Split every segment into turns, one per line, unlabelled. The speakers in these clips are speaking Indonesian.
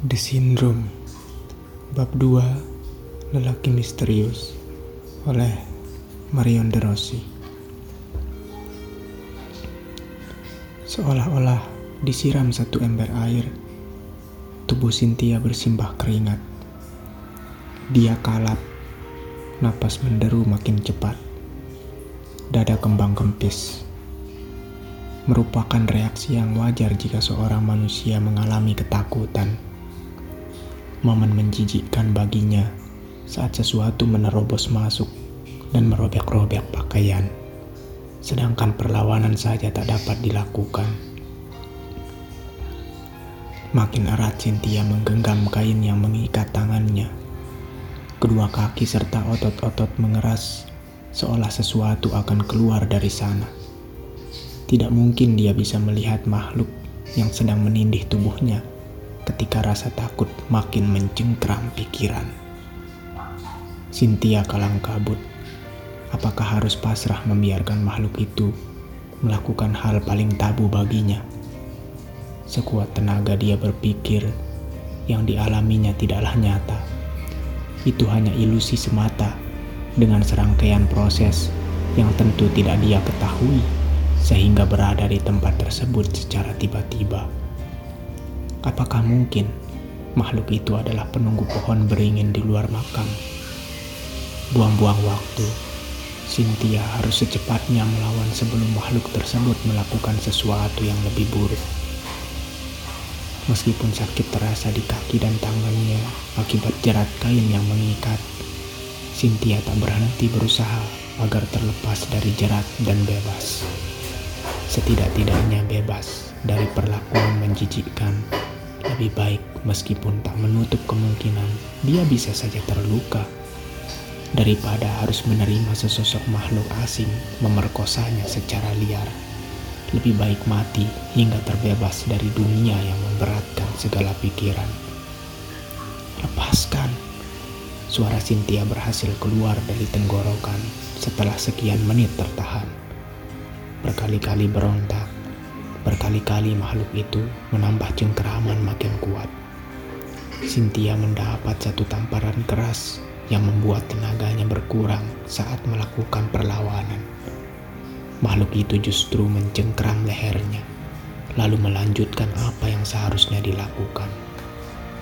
The Syndrome Bab 2 Lelaki Misterius oleh Marion De Rossi. Seolah-olah disiram satu ember air Tubuh Cynthia bersimbah keringat. Dia kalap Napas menderu makin cepat. Dada kembang kempis. Merupakan reaksi yang wajar jika seorang manusia mengalami ketakutan momen menjijikkan baginya saat sesuatu menerobos masuk dan merobek-robek pakaian, sedangkan perlawanan saja tak dapat dilakukan. Makin erat Cynthia menggenggam kain yang mengikat tangannya. Kedua kaki serta otot-otot mengeras seolah sesuatu akan keluar dari sana. Tidak mungkin dia bisa melihat makhluk yang sedang menindih tubuhnya ketika rasa takut makin mencengkram pikiran. Cynthia kalang kabut. Apakah harus pasrah membiarkan makhluk itu melakukan hal paling tabu baginya? Sekuat tenaga dia berpikir yang dialaminya tidaklah nyata. Itu hanya ilusi semata dengan serangkaian proses yang tentu tidak dia ketahui sehingga berada di tempat tersebut secara tiba-tiba. Apakah mungkin makhluk itu adalah penunggu pohon beringin di luar makam? Buang-buang waktu, Cynthia harus secepatnya melawan sebelum makhluk tersebut melakukan sesuatu yang lebih buruk. Meskipun sakit terasa di kaki dan tangannya akibat jerat kain yang mengikat, Cynthia tak berhenti berusaha agar terlepas dari jerat dan bebas. Setidak-tidaknya bebas dari perlakuan menjijikkan lebih baik meskipun tak menutup kemungkinan dia bisa saja terluka daripada harus menerima sesosok makhluk asing memerkosanya secara liar. Lebih baik mati hingga terbebas dari dunia yang memberatkan segala pikiran. Lepaskan. Suara Cynthia berhasil keluar dari tenggorokan setelah sekian menit tertahan. Berkali-kali berontak, Berkali-kali makhluk itu menambah cengkeraman makin kuat. Cynthia mendapat satu tamparan keras yang membuat tenaganya berkurang saat melakukan perlawanan. Makhluk itu justru mencengkeram lehernya, lalu melanjutkan apa yang seharusnya dilakukan.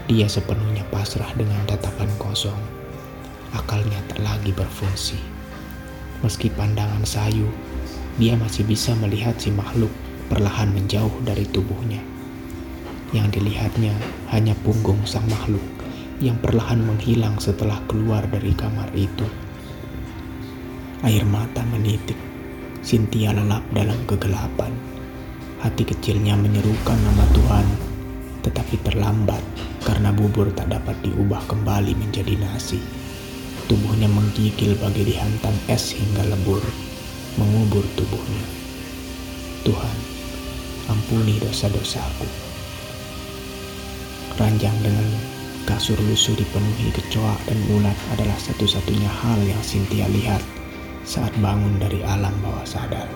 Dia sepenuhnya pasrah dengan tatapan kosong. Akalnya tak lagi berfungsi. Meski pandangan sayu, dia masih bisa melihat si makhluk perlahan menjauh dari tubuhnya. Yang dilihatnya hanya punggung sang makhluk yang perlahan menghilang setelah keluar dari kamar itu. Air mata menitik, Cynthia lelap dalam kegelapan. Hati kecilnya menyerukan nama Tuhan, tetapi terlambat karena bubur tak dapat diubah kembali menjadi nasi. Tubuhnya menggigil bagi dihantam es hingga lebur, mengubur tubuhnya. Tuhan, ampuni dosa-dosaku. Ranjang dengan kasur lusuh dipenuhi kecoa dan ulat adalah satu-satunya hal yang Cynthia lihat saat bangun dari alam bawah sadar.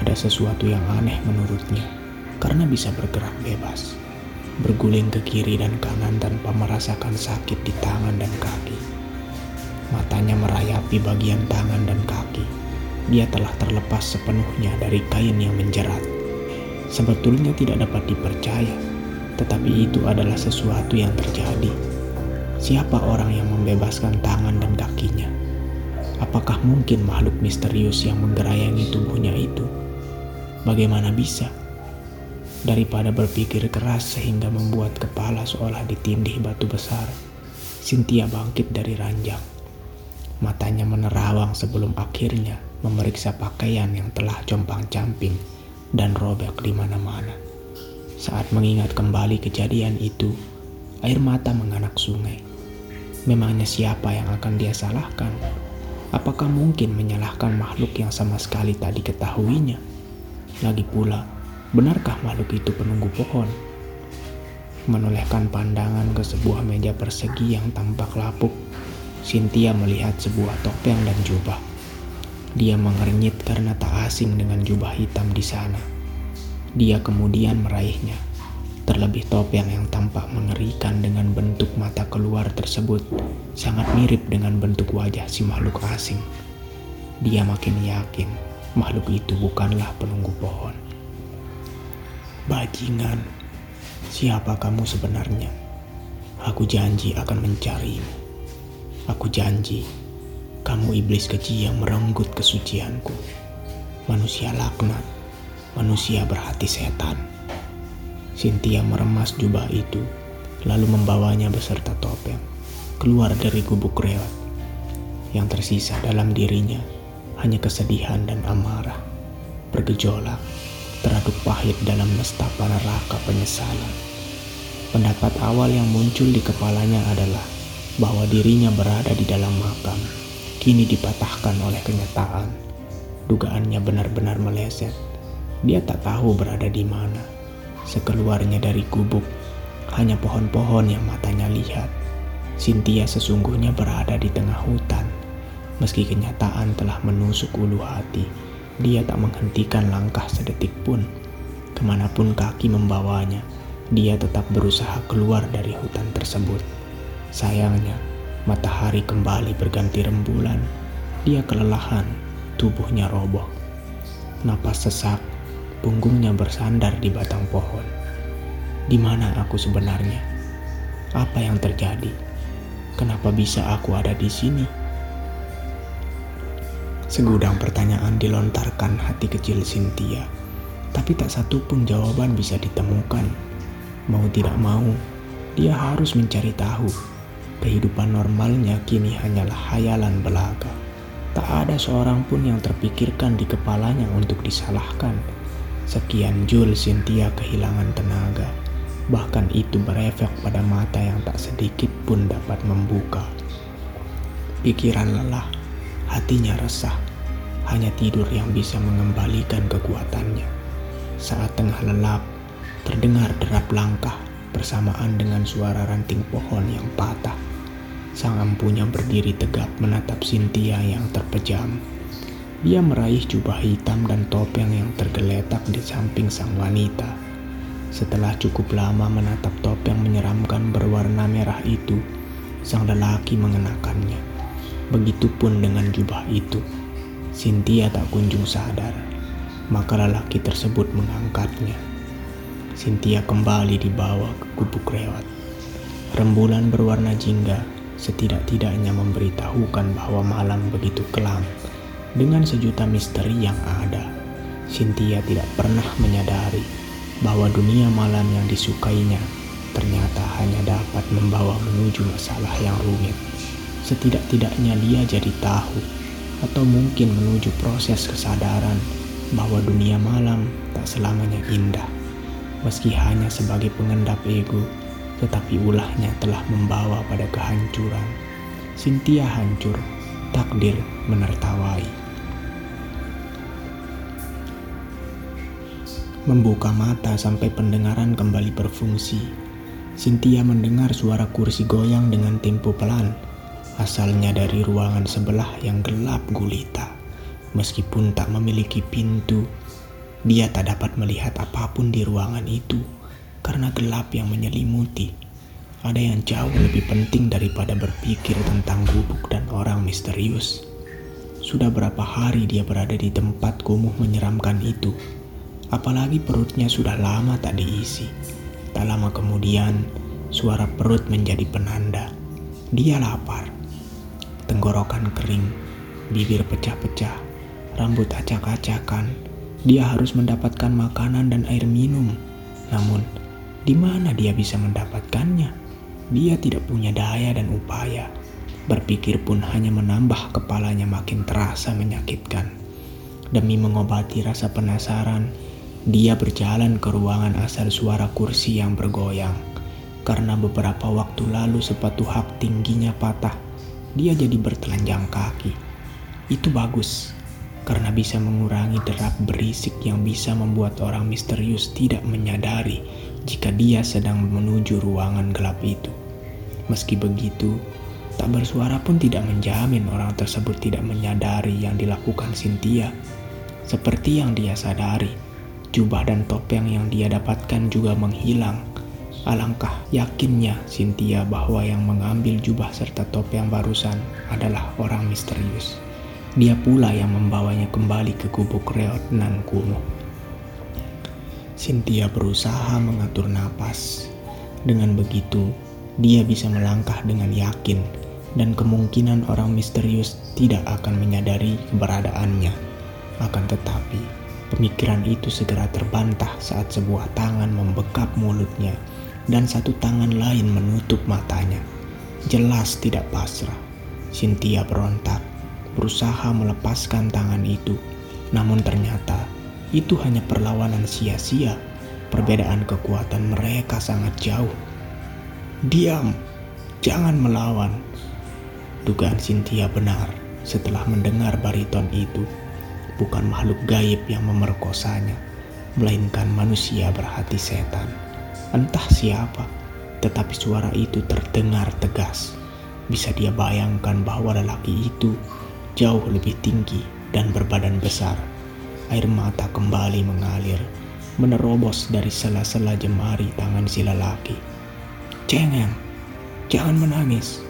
Ada sesuatu yang aneh menurutnya karena bisa bergerak bebas, berguling ke kiri dan kanan tanpa merasakan sakit di tangan dan kaki. Matanya merayapi bagian tangan dan kaki. Dia telah terlepas sepenuhnya dari kain yang menjerat sebetulnya tidak dapat dipercaya, tetapi itu adalah sesuatu yang terjadi. Siapa orang yang membebaskan tangan dan kakinya? Apakah mungkin makhluk misterius yang menggerayangi tubuhnya itu? Bagaimana bisa? Daripada berpikir keras sehingga membuat kepala seolah ditindih batu besar, Cynthia bangkit dari ranjang. Matanya menerawang sebelum akhirnya memeriksa pakaian yang telah compang-camping dan robek di mana-mana. Saat mengingat kembali kejadian itu, air mata menganak sungai. Memangnya siapa yang akan dia salahkan? Apakah mungkin menyalahkan makhluk yang sama sekali tak diketahuinya? Lagi pula, benarkah makhluk itu penunggu pohon? Menolehkan pandangan ke sebuah meja persegi yang tampak lapuk, Cynthia melihat sebuah topeng dan jubah. Dia mengernyit karena tak asing dengan jubah hitam di sana. Dia kemudian meraihnya, Terlebih topeng yang tampak mengerikan dengan bentuk mata keluar tersebut sangat mirip dengan bentuk wajah si makhluk asing. Dia makin yakin makhluk itu bukanlah penunggu pohon. Bajingan, siapa kamu sebenarnya? Aku janji akan mencarimu. Aku janji, kamu iblis keji yang merenggut kesucianku. Manusia laknat, manusia berhati setan. Cynthia meremas jubah itu, lalu membawanya beserta topeng keluar dari gubuk rewat. Yang tersisa dalam dirinya hanya kesedihan dan amarah, bergejolak, teraduk pahit dalam nestapa neraka penyesalan. Pendapat awal yang muncul di kepalanya adalah bahwa dirinya berada di dalam makam, kini dipatahkan oleh kenyataan. Dugaannya benar-benar meleset. Dia tak tahu berada di mana Sekeluarnya dari gubuk, hanya pohon-pohon yang matanya lihat. Cynthia sesungguhnya berada di tengah hutan. Meski kenyataan telah menusuk ulu hati, dia tak menghentikan langkah sedetik pun. Ke mana pun kaki membawanya, dia tetap berusaha keluar dari hutan tersebut. Sayangnya, matahari kembali berganti rembulan. Dia kelelahan, tubuhnya roboh. Napas sesak Punggungnya bersandar di batang pohon. Di mana aku sebenarnya? Apa yang terjadi? Kenapa bisa aku ada di sini? Segudang pertanyaan dilontarkan hati kecil Cynthia, tapi tak satu pun jawaban bisa ditemukan. Mau tidak mau, dia harus mencari tahu. Kehidupan normalnya kini hanyalah hayalan belaka. Tak ada seorang pun yang terpikirkan di kepalanya untuk disalahkan Sekian jul Cynthia kehilangan tenaga. Bahkan itu berefek pada mata yang tak sedikit pun dapat membuka. Pikiran lelah, hatinya resah. Hanya tidur yang bisa mengembalikan kekuatannya. Saat tengah lelap, terdengar derap langkah bersamaan dengan suara ranting pohon yang patah. Sang empunya berdiri tegap menatap Cynthia yang terpejam. Dia meraih jubah hitam dan topeng yang tergeletak di samping sang wanita. Setelah cukup lama menatap topeng menyeramkan berwarna merah itu, sang lelaki mengenakannya. Begitupun dengan jubah itu. Cynthia tak kunjung sadar, maka lelaki tersebut mengangkatnya. Cynthia kembali dibawa ke gubuk rewat. Rembulan berwarna jingga setidak-tidaknya memberitahukan bahwa malam begitu kelam dengan sejuta misteri yang ada, Cynthia tidak pernah menyadari bahwa dunia malam yang disukainya ternyata hanya dapat membawa menuju masalah yang rumit. Setidak-tidaknya dia jadi tahu atau mungkin menuju proses kesadaran bahwa dunia malam tak selamanya indah. Meski hanya sebagai pengendap ego, tetapi ulahnya telah membawa pada kehancuran. Cynthia hancur, takdir menertawai. Membuka mata sampai pendengaran kembali berfungsi. Cynthia mendengar suara kursi goyang dengan tempo pelan, asalnya dari ruangan sebelah yang gelap gulita. Meskipun tak memiliki pintu, dia tak dapat melihat apa pun di ruangan itu karena gelap yang menyelimuti. Ada yang jauh lebih penting daripada berpikir tentang gubuk dan orang misterius. Sudah berapa hari dia berada di tempat kumuh menyeramkan itu apalagi perutnya sudah lama tak diisi. Tak lama kemudian, suara perut menjadi penanda. Dia lapar. Tenggorokan kering, bibir pecah-pecah, rambut acak-acakan. Dia harus mendapatkan makanan dan air minum. Namun, di mana dia bisa mendapatkannya? Dia tidak punya daya dan upaya. Berpikir pun hanya menambah kepalanya makin terasa menyakitkan. Demi mengobati rasa penasaran, dia berjalan ke ruangan asal suara kursi yang bergoyang. Karena beberapa waktu lalu sepatu hak tingginya patah, dia jadi bertelanjang kaki. Itu bagus, karena bisa mengurangi derap berisik yang bisa membuat orang misterius tidak menyadari jika dia sedang menuju ruangan gelap itu. Meski begitu, tak bersuara pun tidak menjamin orang tersebut tidak menyadari yang dilakukan Cynthia. Seperti yang dia sadari, Jubah dan topeng yang dia dapatkan juga menghilang Alangkah yakinnya Cynthia bahwa yang mengambil jubah serta topeng barusan adalah orang misterius. Dia pula yang membawanya kembali ke gubuk reot nan kuno. Cynthia berusaha mengatur napas. Dengan begitu, dia bisa melangkah dengan yakin dan kemungkinan orang misterius tidak akan menyadari keberadaannya. Akan tetapi, pemikiran itu segera terbantah saat sebuah tangan membekap mulutnya dan satu tangan lain menutup matanya. Jelas tidak pasrah. Cynthia berontak, berusaha melepaskan tangan itu. Namun ternyata itu hanya perlawanan sia-sia. Perbedaan kekuatan mereka sangat jauh. Diam, jangan melawan, Dugaan Cynthia benar setelah mendengar bariton itu. Bukan makhluk gaib yang memerkosanya, melainkan manusia berhati setan. Entah siapa, tetapi suara itu terdengar tegas. Bisa dia bayangkan bahwa lelaki itu jauh lebih tinggi dan berbadan besar. Air mata kembali mengalir, menerobos dari sela-sela jemari tangan si lelaki. Jangan, jangan menangis,